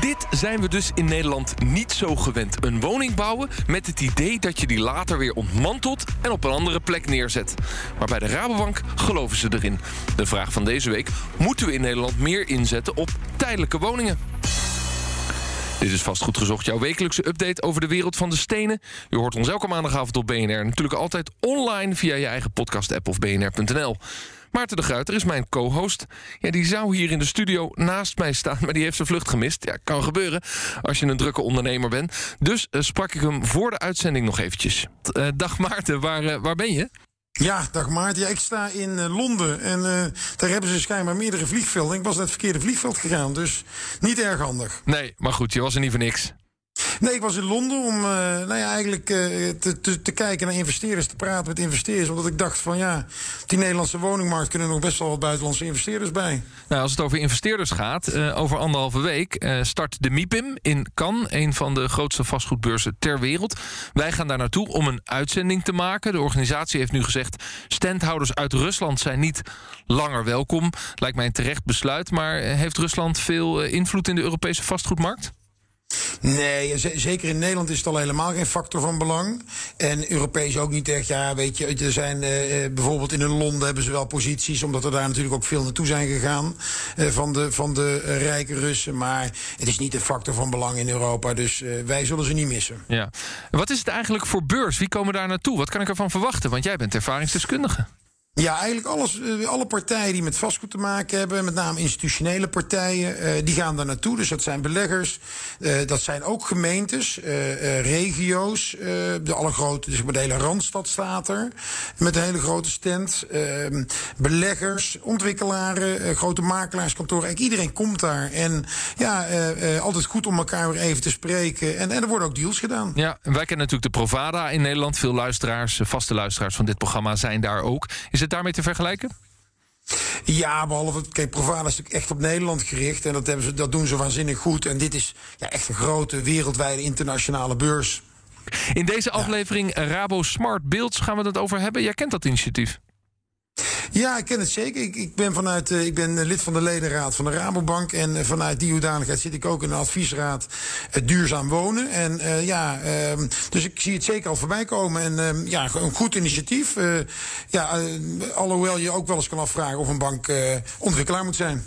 Dit zijn we dus in Nederland niet zo gewend. Een woning bouwen met het idee dat je die later weer ontmantelt en op een andere plek neerzet. Maar bij de Rabobank geloven ze erin. De vraag van deze week: moeten we in Nederland meer inzetten op tijdelijke woningen? Dit is vastgoed gezocht, jouw wekelijkse update over de wereld van de stenen. Je hoort ons elke maandagavond op BNR. Natuurlijk altijd online via je eigen podcast-app of bnr.nl. Maarten de Gruiter is mijn co-host. Ja, die zou hier in de studio naast mij staan, maar die heeft zijn vlucht gemist. Ja, kan gebeuren als je een drukke ondernemer bent. Dus uh, sprak ik hem voor de uitzending nog eventjes. Uh, dag Maarten, waar, uh, waar ben je? Ja, dag Maarten. Ja, ik sta in uh, Londen en uh, daar hebben ze schijnbaar meerdere vliegvelden. Ik was naar het verkeerde vliegveld gegaan, dus niet erg handig. Nee, maar goed, je was er niet voor niks. Nee, ik was in Londen om uh, nou ja, eigenlijk uh, te, kijken naar investeerders, te praten met investeerders. Omdat ik dacht van ja, die Nederlandse woningmarkt kunnen nog best wel wat buitenlandse investeerders bij. Nou, als het over investeerders gaat, uh, over anderhalve week start de MIPIM in Cannes, een van de grootste vastgoedbeurzen ter wereld. Wij gaan daar naartoe om een uitzending te maken. De organisatie heeft nu gezegd, standhouders uit Rusland zijn niet langer welkom. Lijkt mij een terecht besluit, maar heeft Rusland veel invloed in de Europese vastgoedmarkt? Nee, zeker in Nederland is het al helemaal geen factor van belang. En Europees ook niet echt. Ja, weet je, er zijn uh, bijvoorbeeld in Londen hebben ze wel posities, omdat er daar natuurlijk ook veel naartoe zijn gegaan uh, van, de, van de rijke Russen. Maar het is niet een factor van belang in Europa, dus wij zullen ze niet missen. Ja. Wat is het eigenlijk voor beurs? Wie komen daar naartoe? Wat kan ik ervan verwachten? Want jij bent ervaringsdeskundige. Ja, eigenlijk alles, alle partijen die met vastgoed te maken hebben, met name institutionele partijen, uh, die gaan daar naartoe. Dus dat zijn beleggers, uh, dat zijn ook gemeentes, regio's. de allergrote, dus de hele Randstad staat er, met een hele grote stand. Ehm, beleggers, ontwikkelaren, grote makelaarskantoren. Eigenlijk iedereen komt daar. En ja, altijd goed om elkaar weer even te spreken. En, en er worden ook deals gedaan. Ja, wij kennen natuurlijk de Provada in Nederland. Veel luisteraars, vaste luisteraars van dit programma zijn daar ook. Het daarmee te vergelijken? Ja, behalve, kijk, Provada is natuurlijk echt op Nederland gericht. En dat, hebben ze, dat doen ze waanzinnig goed. En dit is ja, echt een grote wereldwijde internationale beurs. In deze aflevering ja. Rabo Smart Builds gaan we het over hebben. Jij kent dat initiatief. Ja, ik ken het zeker. Ik, ik, ben, vanuit, uh, ik ben lid van de ledenraad van de Rabobank. En uh, vanuit die hoedanigheid zit ik ook in de adviesraad uh, Duurzaam Wonen. En ja, dus ik zie het zeker al voorbij komen. En ja, een goed initiatief. ja, alhoewel je ook wel eens kan afvragen of een bank ontwikkelaar moet zijn.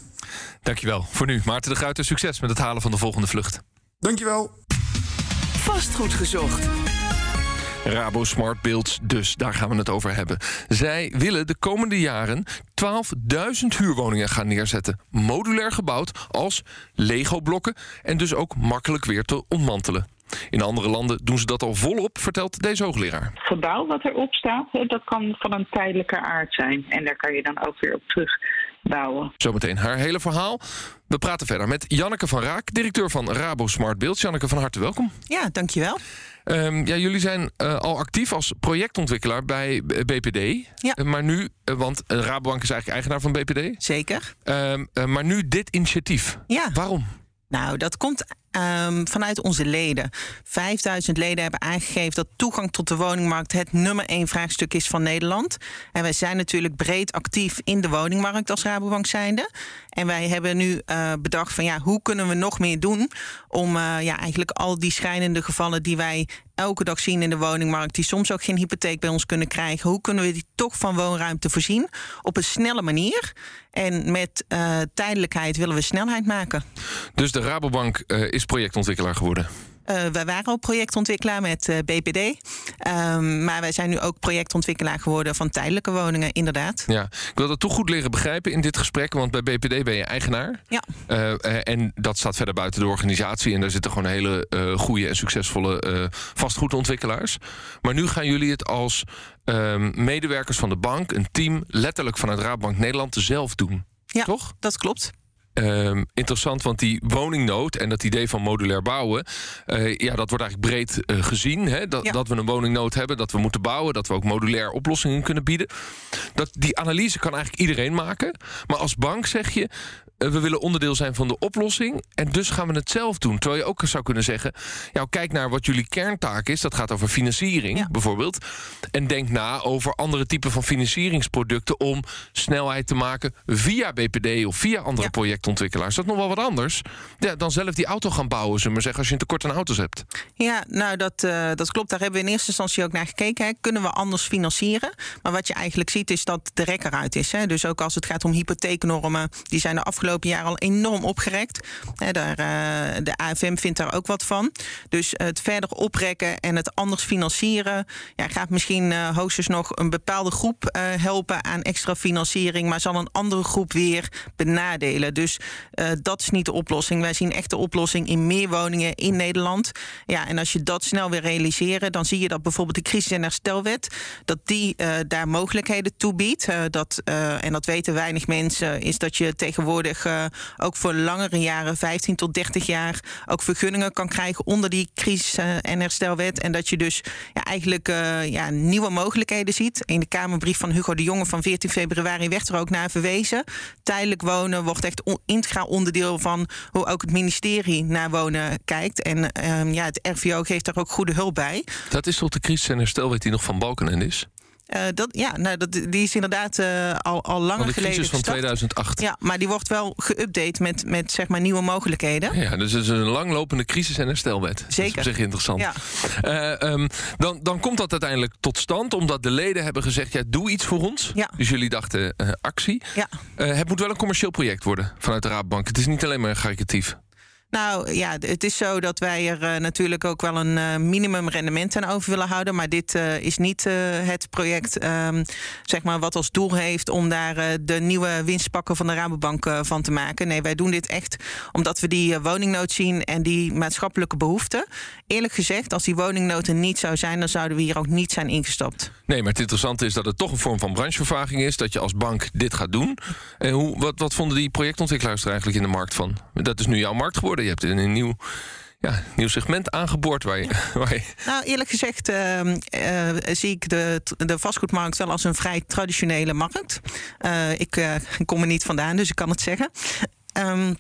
Dankjewel. Voor nu, Maarten de Gruiter, succes met het halen van de volgende vlucht. Dankjewel. Vastgoed gezocht. Rabo Smart Builds, dus daar gaan we het over hebben. Zij willen de komende jaren 12.000 huurwoningen gaan neerzetten. Modulair gebouwd als Lego-blokken en dus ook makkelijk weer te ontmantelen. In andere landen doen ze dat al volop, vertelt deze hoogleraar. Het gebouw wat erop staat, dat kan van een tijdelijke aard zijn. En daar kan je dan ook weer op terug bouwen. Zometeen haar hele verhaal. We praten verder met Janneke van Raak, directeur van Rabo Smart Builds. Janneke, van harte welkom. Ja, dankjewel. Um, ja, jullie zijn uh, al actief als projectontwikkelaar bij BPD. Ja. Uh, maar nu, uh, want Rabobank is eigenlijk eigenaar van BPD. Zeker. Um, maar nu dit initiatief. Ja. Waarom? Nou, dat komt um, vanuit onze leden. 5000 leden hebben aangegeven dat toegang tot de woningmarkt het nummer één vraagstuk is van Nederland. En wij zijn natuurlijk breed actief in de woningmarkt als Rabobank zijnde. En wij hebben nu uh, bedacht van ja, hoe kunnen we nog meer doen om uh, ja, eigenlijk al die schrijnende gevallen die wij elke dag zien in de woningmarkt, die soms ook geen hypotheek bij ons kunnen krijgen, hoe kunnen we die toch van woonruimte voorzien op een snelle manier? En met uh, tijdelijkheid willen we snelheid maken. Dus de Rabobank is projectontwikkelaar geworden? Uh, wij waren al projectontwikkelaar met uh, BPD. Um, maar wij zijn nu ook projectontwikkelaar geworden van tijdelijke woningen, inderdaad. Ja, ik wil dat toch goed leren begrijpen in dit gesprek. Want bij BPD ben je eigenaar. Ja. Uh, en dat staat verder buiten de organisatie. En daar zitten gewoon hele goede en succesvolle vastgoedontwikkelaars. Maar nu gaan jullie het als um, medewerkers van de bank, een team, letterlijk vanuit Raadbank Nederland, zelf doen. Ja, toch? dat klopt. Ehm, interessant, want die woningnood en dat idee van modulair bouwen, eh, ja, dat wordt eigenlijk breed eh, gezien. Hè? Dat, Ja. dat we een woningnood hebben, dat we moeten bouwen, dat we ook modulair oplossingen kunnen bieden. Dat, die analyse kan eigenlijk iedereen maken. Maar als bank zeg je, we willen onderdeel zijn van de oplossing. En dus gaan we het zelf doen. Terwijl je ook zou kunnen zeggen, ja, kijk naar wat jullie kerntaak is. Dat gaat over financiering Ja. bijvoorbeeld. En denk na over andere typen van financieringsproducten om snelheid te maken via BPD of via andere Ja. projectontwikkelaars. Dat is nog wel wat anders. Ja, dan zelf die auto gaan bouwen, zullen we maar zeggen, als je een tekort aan auto's hebt. Ja, nou dat, eh, dat klopt. Daar hebben we in eerste instantie ook naar gekeken. Hè. Kunnen we anders financieren? Maar wat je eigenlijk ziet is dat de rek eruit is. Hè. Dus ook als het gaat om hypotheeknormen, die zijn de afgelopen jaren al enorm opgerekt. Daar, eh, de AFM vindt daar ook wat van. Dus het verder oprekken en het anders financieren ja, gaat misschien eh, hoogstens nog een bepaalde groep eh, helpen aan extra financiering, maar zal een andere groep weer benadelen. Dus dat is niet de oplossing. Wij zien echt de oplossing in meer woningen in Nederland. Ja, en als je dat snel wil realiseren, dan zie je dat bijvoorbeeld de crisis- en herstelwet, dat die daar mogelijkheden toe biedt. Dat, en dat weten weinig mensen, is dat je tegenwoordig eh, ook voor langere jaren, 15 tot 30 jaar, ook vergunningen kan krijgen onder die crisis- eh, en herstelwet. En dat je dus ja, eigenlijk eh, ja, nieuwe mogelijkheden ziet. In de Kamerbrief van Hugo de Jonge van 14 februari werd er ook naar verwezen. Tijdelijk wonen wordt echt integraal onderdeel van hoe ook het ministerie naar wonen kijkt. En ehm, ja, het RVO geeft daar ook goede hulp bij. Dat is toch de crisis- en herstelwet die nog van Balkenende is? Eh, dat, ja, nou, dat, die is inderdaad eh, al, al langer Van de geleden crisis van gestart. 2008. Ja, maar die wordt wel geüpdate met, met zeg maar nieuwe mogelijkheden. Ja, dus het is een langlopende crisis- en herstelwet. Dat is Zeker. op zich interessant. Ja. Eh, ehm, dan, dan komt dat uiteindelijk tot stand omdat de leden hebben gezegd: ja, doe iets voor ons. Ja. Dus jullie dachten actie. Ja. Het moet wel een commercieel project worden vanuit de Raadbank. Het is niet alleen maar caricatief. Nou ja, het is zo dat wij er eh, natuurlijk ook wel een eh, minimum rendement aan over willen houden. Maar dit eh, is niet het project ehm, zeg maar, wat als doel heeft om daar de nieuwe winstpakken van de Rabobank van te maken. Nee, wij doen dit echt omdat we die woningnood zien en die maatschappelijke behoeften. Eerlijk gezegd, als die woningnood er niet zou zijn, dan zouden we hier ook niet zijn ingestapt. Nee, maar het interessante is dat het toch een vorm van branchevervaging is. Dat je als bank dit gaat doen. En hoe, wat, wat vonden die projectontwikkelaars er eigenlijk in de markt van? Dat is nu jouw markt geworden. Je hebt een, een nieuw, ja, nieuw segment aangeboord waar je, waar je Nou, eerlijk gezegd ehm, eh, zie ik de, de vastgoedmarkt wel als een vrij traditionele markt. Eh, ik eh, kom er niet vandaan, dus ik kan het zeggen. Ehm,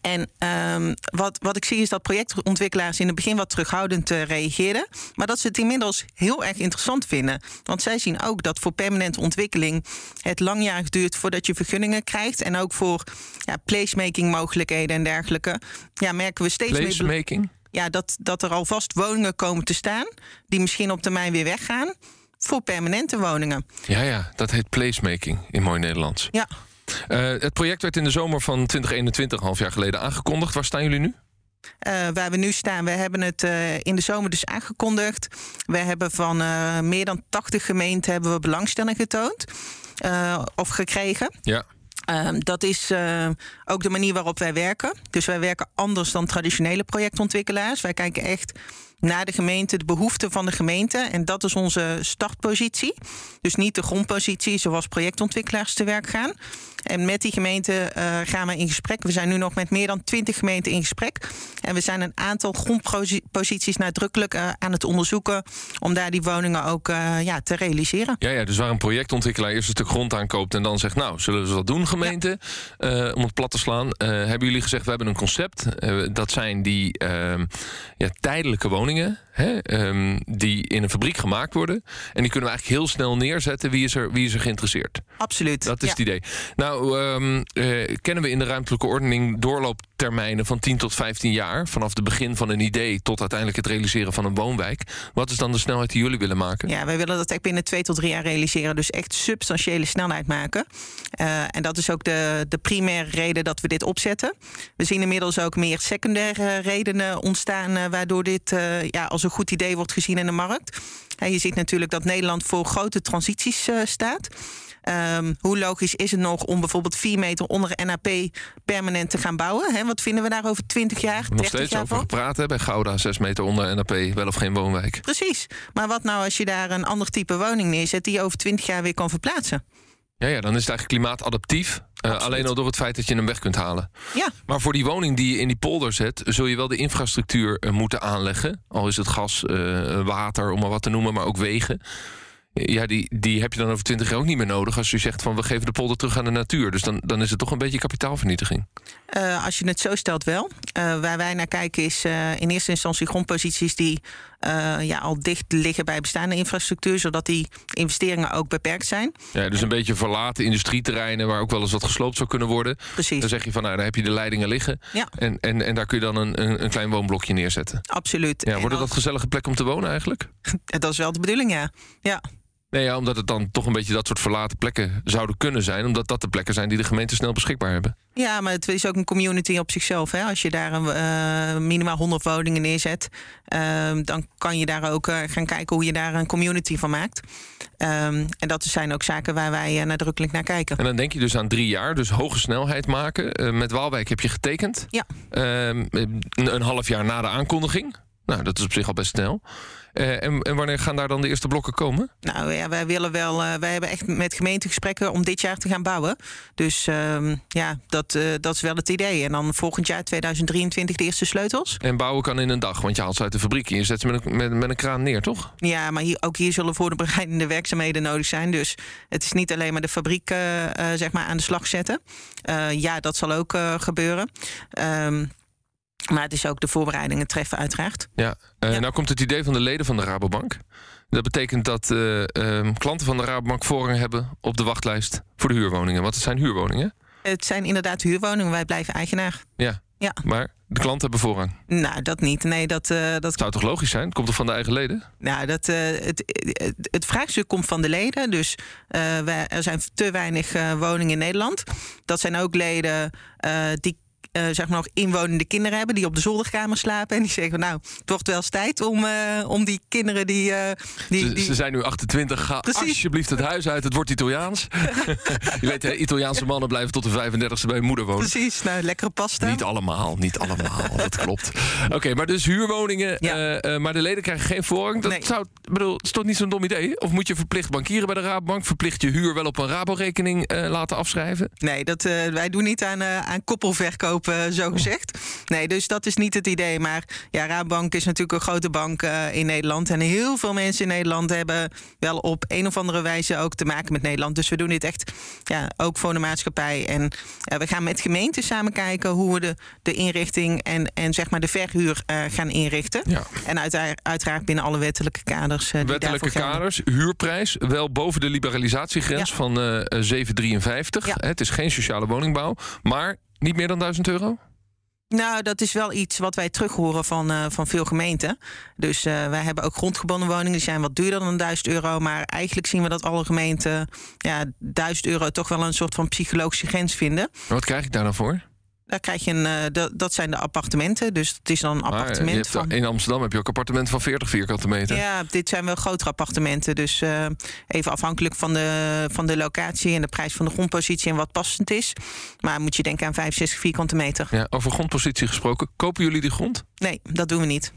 en ehm, wat, wat ik zie is dat projectontwikkelaars in het begin wat terughoudend eh, reageerden. Maar dat ze het inmiddels heel erg interessant vinden. Want zij zien ook dat voor permanente ontwikkeling het langjarig duurt voordat je vergunningen krijgt. En ook voor ja, placemaking mogelijkheden en dergelijke. Ja, merken we steeds meer. placemaking. ja, dat, dat er alvast woningen komen te staan, die misschien op termijn weer weggaan, voor permanente woningen. Ja, ja, dat heet placemaking in mooi Nederlands. Ja. Eh, het project werd in de zomer van 2021, een half jaar geleden, aangekondigd. Waar staan jullie nu? Eh, waar we nu staan, we hebben het eh, in de zomer dus aangekondigd. We hebben van meer dan 80 gemeenten hebben we belangstelling getoond. of gekregen. Ja. Ehm, dat is ook de manier waarop wij werken. Dus wij werken anders dan traditionele projectontwikkelaars. Wij kijken echt naar de gemeente, de behoeften van de gemeente. En dat is onze startpositie. Dus niet de grondpositie zoals projectontwikkelaars te werk gaan. En met die gemeente eh, gaan we in gesprek. We zijn nu nog met meer dan 20 gemeenten in gesprek. En we zijn een aantal grondposities nadrukkelijk eh, aan het onderzoeken. om daar die woningen ook eh, ja, te realiseren. Ja, ja, dus waar een projectontwikkelaar eerst een stuk grond aankoopt en dan zegt, nou, zullen we wat doen, gemeente, om het plat te slaan? Hebben jullie gezegd, we hebben een concept. Dat zijn die ehm, ja, tijdelijke woningen, hè, ehm, die in een fabriek gemaakt worden. En die kunnen we eigenlijk heel snel neerzetten. Wie is er, wie is er geïnteresseerd? Absoluut. Dat is Ja. het idee. Nou, ehm, eh, kennen we in de ruimtelijke ordening doorlooptermijnen van 10 tot 15 jaar. Vanaf het begin van een idee tot uiteindelijk het realiseren van een woonwijk. Wat is dan de snelheid die jullie willen maken? Ja, wij willen dat echt binnen twee tot drie jaar realiseren. Dus echt substantiële snelheid maken. Eh, en dat is ook de, de primaire reden dat we dit opzetten. We zien inmiddels ook meer secundaire redenen ontstaan... eh, waardoor dit ja, als een goed idee wordt gezien in de markt. Ja, je ziet natuurlijk dat Nederland voor grote transities staat... Ehm, hoe logisch is het nog om bijvoorbeeld 4 meter onder NAP permanent te gaan bouwen? Hè? Wat vinden we daar over 20 jaar, 30 Nog steeds jaar over gepraat hè, bij Gouda, 6 meter onder NAP, wel of geen woonwijk. Precies. Maar wat nou als je daar een ander type woning neerzet die je over 20 jaar weer kan verplaatsen? Ja, ja, dan is het eigenlijk klimaatadaptief. Uh, alleen al door het feit dat je hem weg kunt halen. Ja. Maar voor die woning die je in die polder zet, zul je wel de infrastructuur uh, moeten aanleggen. Al is het gas, uh, water, om maar wat te noemen, maar ook wegen. Ja, die, die heb je dan over twintig jaar ook niet meer nodig als je zegt van we geven de polder terug aan de natuur. Dus dan, dan is het toch een beetje kapitaalvernietiging. Uh, als je het zo stelt wel. Uh, waar wij naar kijken is uh, in eerste instantie grondposities die ja, al dicht liggen bij bestaande infrastructuur, zodat die investeringen ook beperkt zijn. Ja, dus een beetje verlaten industrieterreinen waar ook wel eens wat gesloopt zou kunnen worden. Precies. Dan zeg je van nou, daar heb je de leidingen liggen. Ja. En, en, en daar kun je dan een, een, een klein woonblokje neerzetten. Absoluut. Ja, worden dat gezellige plek om te wonen eigenlijk? dat is wel de bedoeling, ja. ja. Nee, ja, omdat het dan toch een beetje dat soort verlaten plekken zouden kunnen zijn. Omdat dat de plekken zijn die de gemeente snel beschikbaar hebben. Ja, maar het is ook een community op zichzelf. Hè? Als je daar een, uh, minimaal 100 woningen neerzet, uh, dan kan je daar ook uh, gaan kijken hoe je daar een community van maakt. Um, en dat zijn ook zaken waar wij nadrukkelijk naar kijken. En dan denk je dus aan drie jaar, dus hoge snelheid maken. met Waalwijk heb je getekend. Ja. Ehm, een, een half jaar na de aankondiging. Nou, dat is op zich al best snel. Uh, en, en, wanneer gaan daar dan de eerste blokken komen? Nou ja, wij willen wel. Uh, wij hebben echt met gemeentegesprekken om dit jaar te gaan bouwen. Dus uh, ja, dat, uh, dat is wel het idee. En dan volgend jaar 2023 de eerste sleutels. En bouwen kan in een dag, want je haalt ze uit de fabriek en je zet ze met een, met, met een kraan neer, toch? Ja, maar hier, ook hier zullen voor de bereidende werkzaamheden nodig zijn. Dus het is niet alleen maar de fabriek zeg maar aan de slag zetten. ja, dat zal ook gebeuren. Um, maar het is ook de voorbereidingen treffen, uiteraard. Ja, uh, ja. nou komt het idee van de leden van de Rabobank. Dat betekent dat uh, uh, klanten van de Rabobank voorrang hebben op de wachtlijst voor de huurwoningen. Want het zijn huurwoningen. Het zijn inderdaad huurwoningen. Wij blijven eigenaar. Ja. ja. Maar de klanten hebben voorrang. Nou, dat niet. Nee, dat, uh, dat zou toch logisch zijn? Het komt toch van de eigen leden? Nou, dat, uh, het, het, het, vraagstuk komt van de leden. Dus uh, wij, er zijn te weinig woningen in Nederland. Dat zijn ook leden die uh, zeg maar nog inwonende kinderen hebben die op de zolderkamer slapen. En die zeggen: Nou, het wordt wel eens tijd om, uh, om die kinderen die. Uh, die, ze, die... ze, zijn nu 28. Ga Precies. alsjeblieft het huis uit. Het wordt Italiaans. je weet, hè, Italiaanse mannen blijven tot de 35e bij hun moeder wonen. Precies, nou, lekkere pasta. Niet allemaal, niet allemaal. dat klopt. Oké, okay, maar dus huurwoningen. Ja. maar de leden krijgen geen voorrang. Dat nee. zou, bedoel, is toch niet zo'n dom idee? Of moet je verplicht bankieren bij de Rabobank? Verplicht je huur wel op een Rabo-rekening laten afschrijven? Nee, dat, wij doen niet aan, aan koppelverkoop zo gezegd. Nee, dus dat is niet het idee. Maar ja, Rabobank is natuurlijk een grote bank uh, in Nederland. En heel veel mensen in Nederland hebben wel op een of andere wijze ook te maken met Nederland. Dus we doen dit echt ja, ook voor de maatschappij. En uh, we gaan met gemeenten samen kijken hoe we de, de inrichting en, en zeg maar de verhuur gaan inrichten. Ja. En uiteraard, uiteraard binnen alle wettelijke kaders. wettelijke kaders, huurprijs wel boven de liberalisatiegrens ja. van 7,53. Ja. Het is geen sociale woningbouw, maar niet meer dan 1000 euro? Nou, dat is wel iets wat wij terug horen van, uh, van veel gemeenten. Dus uh, wij hebben ook grondgebonden woningen, die zijn wat duurder dan 1000 euro. Maar eigenlijk zien we dat alle gemeenten ja, 1000 euro toch wel een soort van psychologische grens vinden. Wat krijg ik daar dan voor? Daar krijg je een, uh, dat, dat zijn de appartementen. Dus het is dan een appartement. Hebt, van... In Amsterdam heb je ook appartementen van 40 vierkante meter. Ja, dit zijn wel grotere appartementen. Dus uh, even afhankelijk van de, van de locatie en de prijs van de grondpositie en wat passend is. Maar moet je denken aan 65 vierkante meter. Ja, over grondpositie gesproken. Kopen jullie die grond? Nee, dat doen we niet.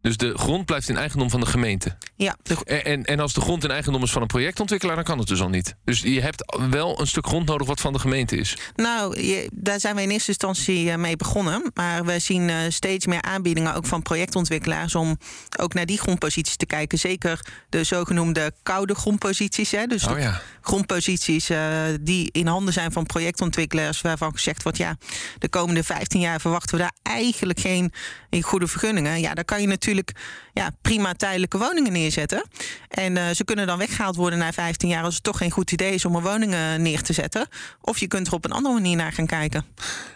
Dus de grond blijft in eigendom van de gemeente. Ja. En, en, en, als de grond in eigendom is van een projectontwikkelaar, dan kan het dus al niet. Dus je hebt wel een stuk grond nodig wat van de gemeente is. Nou, je, daar zijn we in eerste instantie mee begonnen. Maar we zien uh, steeds meer aanbiedingen ook van projectontwikkelaars om ook naar die grondposities te kijken. Zeker de zogenoemde koude grondposities. Hè? Dus oh, ja. grondposities uh, die in handen zijn van projectontwikkelaars, waarvan gezegd wordt: ja, de komende 15 jaar verwachten we daar eigenlijk geen goede vergunningen. Ja, daar kan je natuurlijk natuurlijk ja, prima tijdelijke woningen neerzetten. En uh, ze kunnen dan weggehaald worden na 15 jaar als het toch geen goed idee is om een woning neer te zetten. Of je kunt er op een andere manier naar gaan kijken.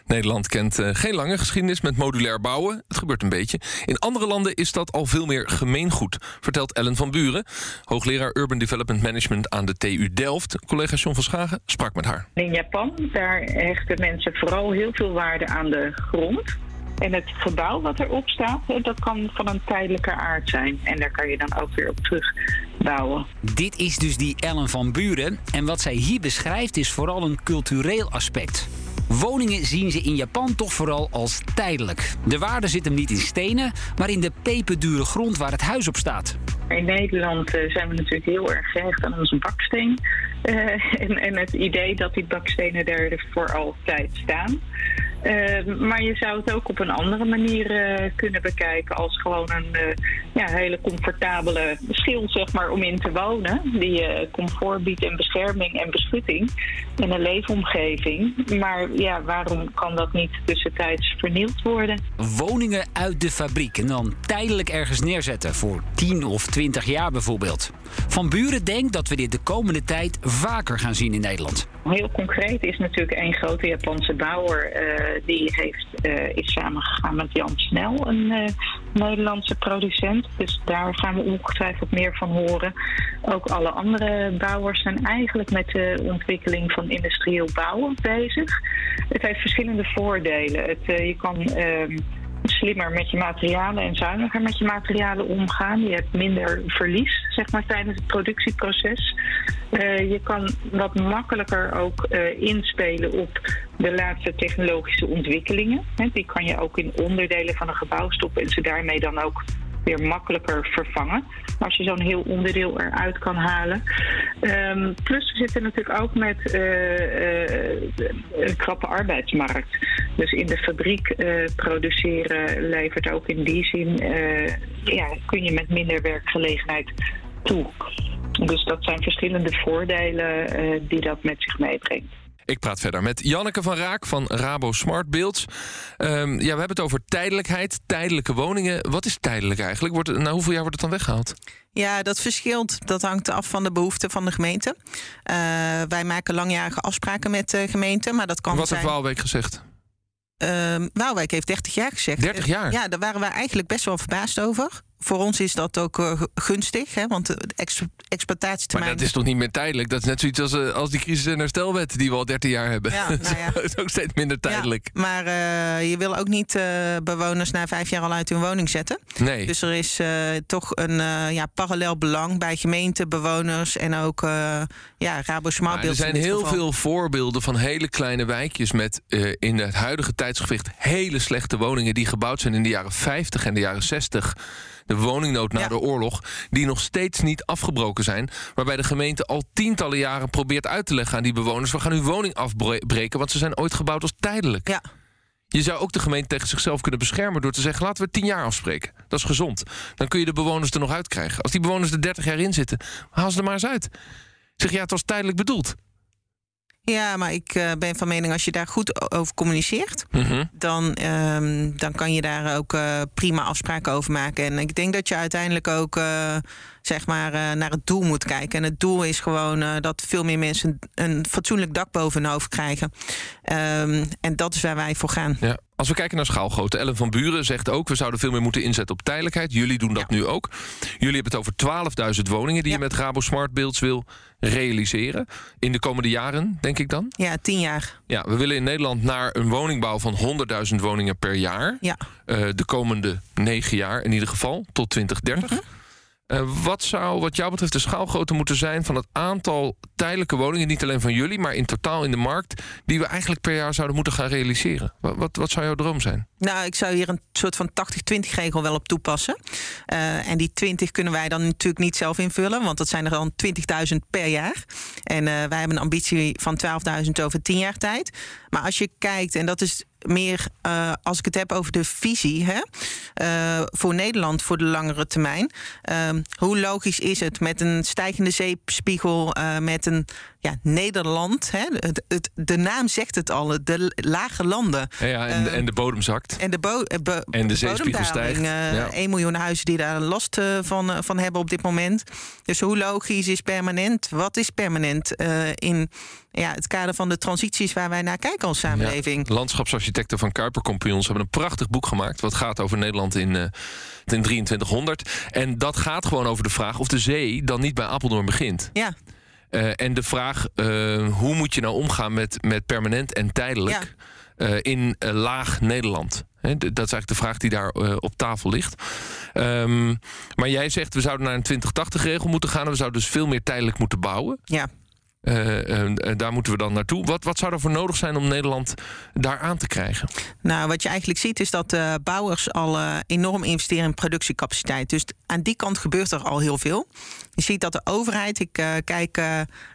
Nederland kent uh, geen lange geschiedenis met modulair bouwen. Het gebeurt een beetje. In andere landen is dat al veel meer gemeengoed, vertelt Ellen van Buren, hoogleraar Urban Development Management aan de TU Delft. Collega John van Schagen sprak met haar. In Japan, daar hechten mensen vooral heel veel waarde aan de grond. En het gebouw wat erop staat, dat kan van een tijdelijke aard zijn. En daar kan je dan ook weer op terugbouwen. Dit is dus die Ellen van Buren. En wat zij hier beschrijft is vooral een cultureel aspect. Woningen zien ze in Japan toch vooral als tijdelijk. De waarde zit hem niet in stenen, maar in de peperdure grond waar het huis op staat. In Nederland zijn we natuurlijk heel erg gehecht aan onze baksteen. Eh, en, en het idee dat die bakstenen er voor altijd staan. Uh, maar je zou het ook op een andere manier uh, kunnen bekijken als gewoon een uh, ja, hele comfortabele schil zeg maar, om in te wonen. Die je comfort biedt en bescherming en beschutting in een leefomgeving. Maar ja, waarom kan dat niet tussentijds vernield worden? Woningen uit de fabriek en dan tijdelijk ergens neerzetten voor 10 of 20 jaar bijvoorbeeld. Van Buren denkt dat we dit de komende tijd vaker gaan zien in Nederland. Heel concreet is natuurlijk een grote Japanse bouwer die heeft, uh, is samengegaan met Jan Snel, een uh, Nederlandse producent. Dus daar gaan we ongetwijfeld meer van horen. Ook alle andere bouwers zijn eigenlijk met de ontwikkeling van industrieel bouwen bezig. Het heeft verschillende voordelen. Het, je kan ehm, slimmer met je materialen en zuiniger met je materialen omgaan. Je hebt minder verlies zeg maar, tijdens het productieproces. Uh, je kan wat makkelijker ook uh, inspelen op de laatste technologische ontwikkelingen. Die kan je ook in onderdelen van een gebouw stoppen en ze daarmee dan ook weer makkelijker vervangen. Als je zo'n heel onderdeel eruit kan halen. Um, plus we zitten natuurlijk ook met uh, uh, een krappe arbeidsmarkt. Dus in de fabriek uh, produceren levert ook in die zin... ja, kun je met minder werkgelegenheid toe. Dus dat zijn verschillende voordelen die dat met zich meebrengt. Ik praat verder met Janneke van Raak van Rabo Smart Builds. Um, ja, we hebben het over tijdelijkheid, tijdelijke woningen. Wat is tijdelijk eigenlijk? Wordt, na hoeveel jaar wordt het dan weggehaald? Ja, dat verschilt. Dat hangt af van de behoeften van de gemeente. Uh, wij maken langjarige afspraken met de gemeente, maar dat kan Wat zijn... heeft Waalwijk gezegd? Uh, Waalwijk heeft 30 jaar gezegd. 30 jaar? Ja, daar waren wij eigenlijk best wel verbaasd over voor ons is dat ook uh, gunstig, hè, want de ex exploitatietermijn... Maar dat is toch niet meer tijdelijk? Dat is net zoiets als, uh, als die crisis- en herstelwet die we al 13 jaar hebben. Ja, nou ja. dat is ook steeds minder tijdelijk. Ja, maar uh, je wil ook niet bewoners na vijf jaar al uit hun woning zetten. Nee. Dus er is toch een ja, parallel belang bij gemeenten, bewoners en ook ja, Rabo Smart Er zijn heel geval. veel voorbeelden van hele kleine wijkjes met in het huidige tijdsgewicht hele slechte woningen die gebouwd zijn in de jaren 50 en de jaren 60 de woningnood na ja. de oorlog, die nog steeds niet afgebroken zijn. Waarbij de gemeente al tientallen jaren probeert uit te leggen aan die bewoners: we gaan uw woning afbreken, want ze zijn ooit gebouwd als tijdelijk. Ja. Je zou ook de gemeente tegen zichzelf kunnen beschermen door te zeggen: laten we tien jaar afspreken. Dat is gezond. Dan kun je de bewoners er nog uitkrijgen. Als die bewoners er 30 jaar in zitten, haal ze er maar eens uit. Zeg ja, het was tijdelijk bedoeld. Ja, maar ik uh, ben van mening als je daar goed over communiceert, mm -hmm. dan, um, dan kan je daar ook uh, prima afspraken over maken. En ik denk dat je uiteindelijk ook uh, zeg maar naar het doel moet kijken. En het doel is gewoon dat veel meer mensen een, een, fatsoenlijk dak boven hun hoofd krijgen. Um, en dat is waar wij voor gaan. Ja. Als we kijken naar schaalgrootte, Ellen van Buren zegt ook... we zouden veel meer moeten inzetten op tijdelijkheid. Jullie doen dat ja. nu ook. Jullie hebben het over 12.000 woningen... die ja. je met Rabo Smart Builds wil realiseren. In de komende jaren, denk ik dan? Ja, tien jaar. Ja, we willen in Nederland naar een woningbouw van 100.000 woningen per jaar. Ja. Uh, de komende negen jaar in ieder geval, tot 2030. Mm -hmm. Uh, wat zou wat jou betreft de schaalgrootte moeten zijn van het aantal tijdelijke woningen, niet alleen van jullie, maar in totaal in de markt, die we eigenlijk per jaar zouden moeten gaan realiseren? Wat, wat, wat zou jouw droom zijn? Nou, ik zou hier een soort van 80-20 regel wel op toepassen. Uh, en die 20 kunnen wij dan natuurlijk niet zelf invullen, want dat zijn er dan 20.000 per jaar. En uh, wij hebben een ambitie van 12.000 over 10 jaar tijd. Maar als je kijkt, en dat is meer uh, als ik het heb over de visie hè, uh, voor Nederland voor de langere termijn. Uh, hoe logisch is het met een stijgende zeespiegel, uh, met een ja, Nederland? Hè, het, het, de naam zegt het al, de lage landen. Ja, ja en, de, en, de bodem zakt. En de, bo en de zeespiegel stijgt. Ja. 1 miljoen huizen die daar last van, van hebben op dit moment. Dus hoe logisch is permanent? Wat is permanent in ja, het kader van de transities waar wij naar kijken als samenleving? Ja, landschapsarchitecten van Kuiper Compagnons hebben een prachtig boek gemaakt. Wat gaat over Nederland in, uh, in 2300. En dat gaat gewoon over de vraag of de zee dan niet bij Apeldoorn begint. Ja. Uh, en de vraag, uh, hoe moet je nou omgaan met, met permanent en tijdelijk ja. in laag Nederland? He, dat is eigenlijk de vraag die daar op tafel ligt. Um, maar jij zegt, we zouden naar een 2080-regel moeten gaan... en we zouden dus veel meer tijdelijk moeten bouwen. Ja. Eh, eh, daar moeten we dan naartoe. Wat, wat zou er voor nodig zijn om Nederland daar aan te krijgen? Nou, wat je eigenlijk ziet is dat uh, bouwers al enorm investeren in productiecapaciteit. Dus aan die kant gebeurt er al heel veel. Je ziet dat de overheid, ik uh, kijk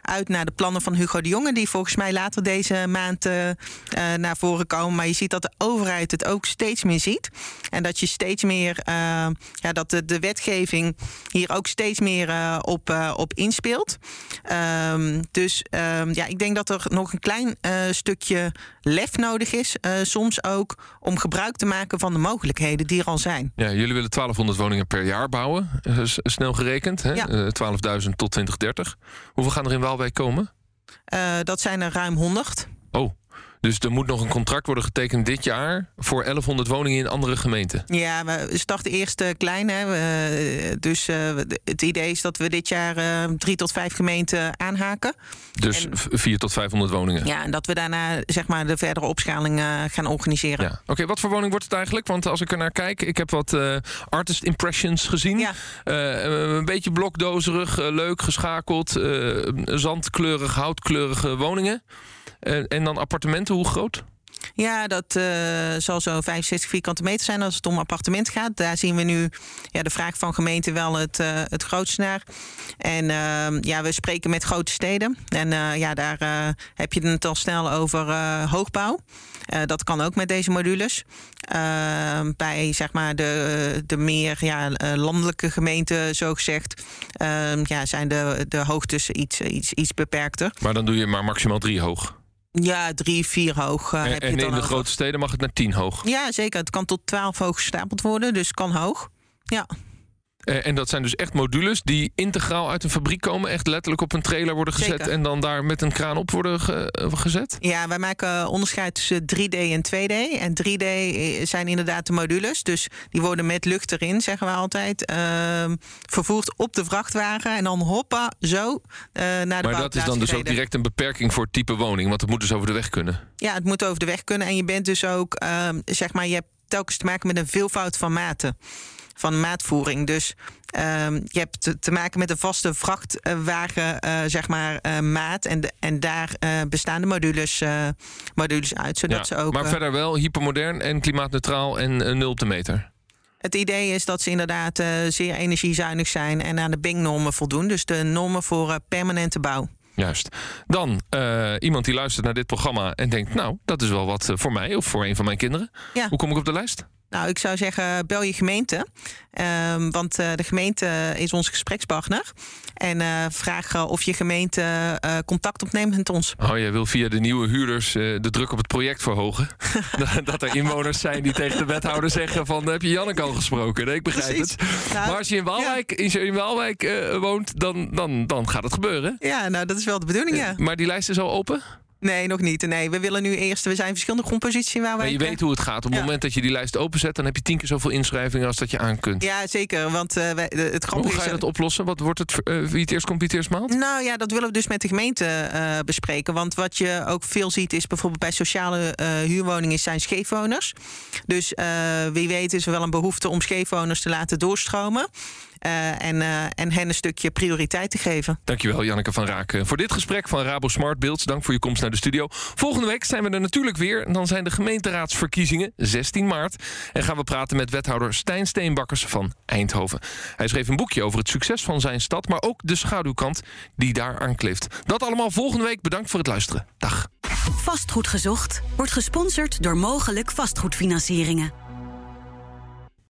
uit naar de plannen van Hugo de Jonge, die volgens mij later deze maand naar voren komen. Maar je ziet dat de overheid het ook steeds meer ziet. En dat je steeds meer, ja, dat de, de, wetgeving hier ook steeds meer op, op inspeelt. Um, dus um, ja, ik denk dat er nog een klein stukje lef nodig is. soms ook om gebruik te maken van de mogelijkheden die er al zijn. Ja, jullie willen 1200 woningen per jaar bouwen, snel gerekend. Hè? Ja. Uh, 12.000 tot 2030. Hoeveel gaan er in Waalwijk komen? Dat zijn er ruim 100. Oh, dus er moet nog een contract worden getekend dit jaar voor 1100 woningen in andere gemeenten. Ja, we starten eerst uh, klein. Hè. Dus uh, het idee is dat we dit jaar uh, drie tot vijf gemeenten aanhaken. Dus en, 4 tot 500 woningen. Ja, en dat we daarna zeg maar de verdere opschaling gaan organiseren. Ja. Oké, okay, wat voor woning wordt het eigenlijk? Want als ik er naar kijk, ik heb wat artist impressions gezien. Ja. een beetje blokdozerig, leuk geschakeld, zandkleurig, houtkleurige woningen. En, en dan appartementen, hoe groot? Ja, dat uh, zal zo 65 vierkante meter zijn als het om appartement gaat. Daar zien we nu ja, de vraag van gemeenten wel het, uh, het grootst naar. En uh, ja, we spreken met grote steden. En ja, daar heb je het al snel over hoogbouw. dat kan ook met deze modules. Ehm, bij zeg maar de, de meer ja, landelijke gemeenten, zo gezegd, ehm, ja, zijn de, de hoogtes iets, iets, iets beperkter. Maar dan doe je maar maximaal drie hoog. Ja, drie, vier hoog. Uh, en heb je dan in de grote steden mag het naar tien hoog. Ja, zeker. Het kan tot twaalf hoog gestapeld worden, dus kan hoog. Ja. Eh, en dat zijn dus echt modules die integraal uit een fabriek komen, echt letterlijk op een trailer worden gezet Zeker. en dan daar met een kraan op worden ge- gezet? Ja, wij maken onderscheid tussen 3D en 2D. En 3D zijn inderdaad de modules. Dus die worden met lucht erin, zeggen we altijd, uh, vervoerd op de vrachtwagen. En dan hoppa, zo naar de Maar dat is dan dus ook direct een beperking voor het type woning, want het moet dus over de weg kunnen. Ja, het moet over de weg kunnen. En je bent dus ook, uh, zeg maar, je hebt telkens te maken met een veelvoud van maten. Van maatvoering. Dus um, je hebt te, maken met een vaste vrachtwagen, uh, zeg maar, uh, maat. En, de, en daar uh, bestaan de modules, modules uit. Zodat Ja, ze ook. maar eh, verder wel hypermodern en klimaatneutraal en eh, nul op de meter. Het idee is dat ze inderdaad zeer energiezuinig zijn en aan de BING-normen voldoen. Dus de normen voor permanente bouw. Juist. Dan uh, iemand die luistert naar dit programma en denkt... nou, dat is wel wat voor mij of voor een van mijn kinderen. Ja. Hoe kom ik op de lijst? Nou, ik zou zeggen, bel je gemeente. Um, want uh, de gemeente is onze gesprekspartner. En uh, vraag uh, of je gemeente contact opneemt met ons. Oh, jij wil via de nieuwe huurders de druk op het project verhogen? dat er inwoners zijn die tegen de wethouder zeggen van... heb je Janneke al gesproken? Nee, ik begrijp Precies. het. Nou, maar als je in Waalwijk, ja. in Waalwijk woont, dan, dan, dan gaat het gebeuren. Ja, nou, dat is wel de bedoeling, ja. maar die lijst is al open? Nee, nog niet. Nee, we willen nu eerst. We zijn verschillende grondposities waar wij. Maar je weet hoe het gaat. Op het ja. moment dat je die lijst openzet, dan heb je tien keer zoveel inschrijvingen als dat je aan kunt. Ja, zeker. Want uh, wij, het hoe ga je dat oplossen? Wat wordt het? Uh, wie het eerst komt, wie het eerst maalt? Nou ja, dat willen we dus met de gemeente uh, bespreken. Want wat je ook veel ziet, is bijvoorbeeld bij sociale huurwoningen zijn scheefwoners. Dus wie weet is er wel een behoefte om scheefwoners te laten doorstromen. Uh, en, uh, en hen een stukje prioriteit te geven. Dankjewel, Janneke van Raak. Voor dit gesprek van Rabo Smart Beelds. Dank voor je komst naar de studio. Volgende week zijn we er natuurlijk weer. En dan zijn de gemeenteraadsverkiezingen, 16 maart. En gaan we praten met wethouder Stijn Steenbakkers van Eindhoven. Hij schreef een boekje over het succes van zijn stad... maar ook de schaduwkant die daar aan kleeft. Dat allemaal volgende week. Bedankt voor het luisteren. Dag. Vastgoed gezocht wordt gesponsord door mogelijk vastgoedfinancieringen.